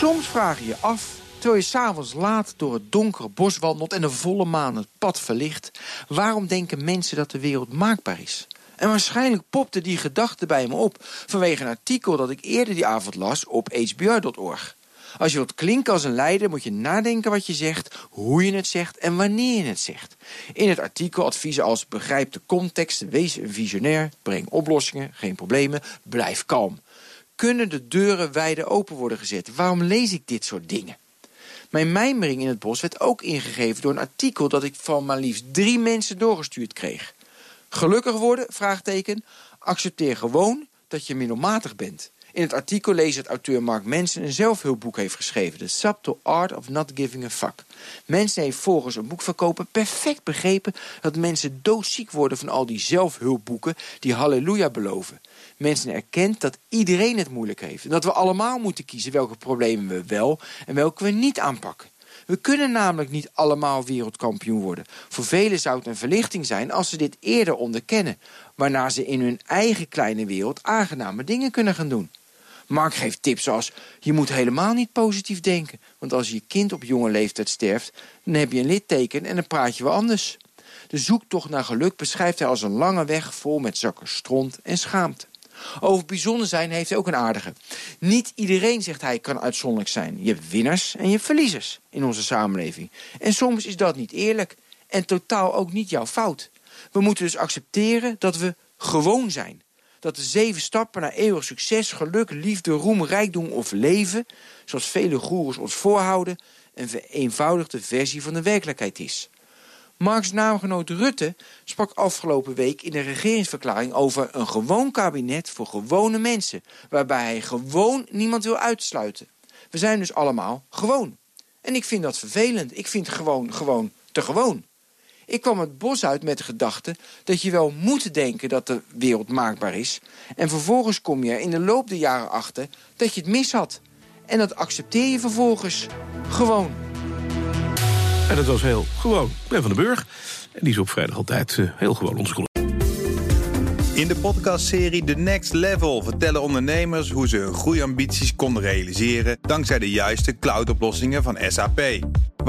Soms vraag je je af, terwijl je s'avonds laat door het donkere bos wandelt en de volle maan het pad verlicht, waarom denken mensen dat de wereld maakbaar is? En waarschijnlijk popte die gedachte bij me op vanwege een artikel dat ik eerder die avond las op hbr.org. Als je wilt klinken als een leider, moet je nadenken wat je zegt, hoe je het zegt en wanneer je het zegt. In het artikel adviezen als begrijp de context, wees een visionair, breng oplossingen, geen problemen, blijf kalm kunnen de deuren wijder open worden gezet. Waarom lees ik dit soort dingen? Mijn mijmering in het bos werd ook ingegeven door een artikel dat ik van maar liefst drie mensen doorgestuurd kreeg. Gelukkig worden? Vraagteken. Accepteer gewoon dat je middelmatig bent. In het artikel lees het auteur Mark Mensen een zelfhulpboek heeft geschreven. The Subtle Art of Not Giving a Fuck. Mensen heeft volgens een boekverkoper perfect begrepen... dat mensen doodziek worden van al die zelfhulpboeken... die halleluja beloven. Mensen erkent dat iedereen het moeilijk heeft. En dat we allemaal moeten kiezen welke problemen we wel... en welke we niet aanpakken. We kunnen namelijk niet allemaal wereldkampioen worden. Voor velen zou het een verlichting zijn als ze dit eerder onderkennen... waarna ze in hun eigen kleine wereld aangename dingen kunnen gaan doen. Mark geeft tips als... je moet helemaal niet positief denken. Want als je kind op jonge leeftijd sterft... dan heb je een litteken en dan praat je wel anders. De zoektocht naar geluk beschrijft hij als een lange weg... vol met zakken stront en schaamte. Over bijzonder zijn heeft hij ook een aardige. Niet iedereen, zegt hij, kan uitzonderlijk zijn. Je hebt winnaars en je hebt verliezers in onze samenleving. En soms is dat niet eerlijk en totaal ook niet jouw fout. We moeten dus accepteren dat we gewoon zijn dat de zeven stappen naar eeuwig succes, geluk, liefde, roem, rijkdom of leven, zoals vele goeroes ons voorhouden, een vereenvoudigde versie van de werkelijkheid is. Marks naamgenoot Rutte sprak afgelopen week in de regeringsverklaring over een gewoon kabinet voor gewone mensen, waarbij hij gewoon niemand wil uitsluiten. We zijn dus allemaal gewoon. En ik vind dat vervelend. Ik vind gewoon gewoon te gewoon. Ik kwam het bos uit met de gedachte dat je wel moet denken dat de wereld maakbaar is. En vervolgens kom je er in de loop der jaren achter dat je het mis had. En dat accepteer je vervolgens gewoon. En dat was heel gewoon. Ben van den Burg. En die is op vrijdag altijd uh, heel gewoon onze in de podcastserie The Next Level vertellen ondernemers hoe ze hun groeiambities konden realiseren dankzij de juiste cloudoplossingen van SAP.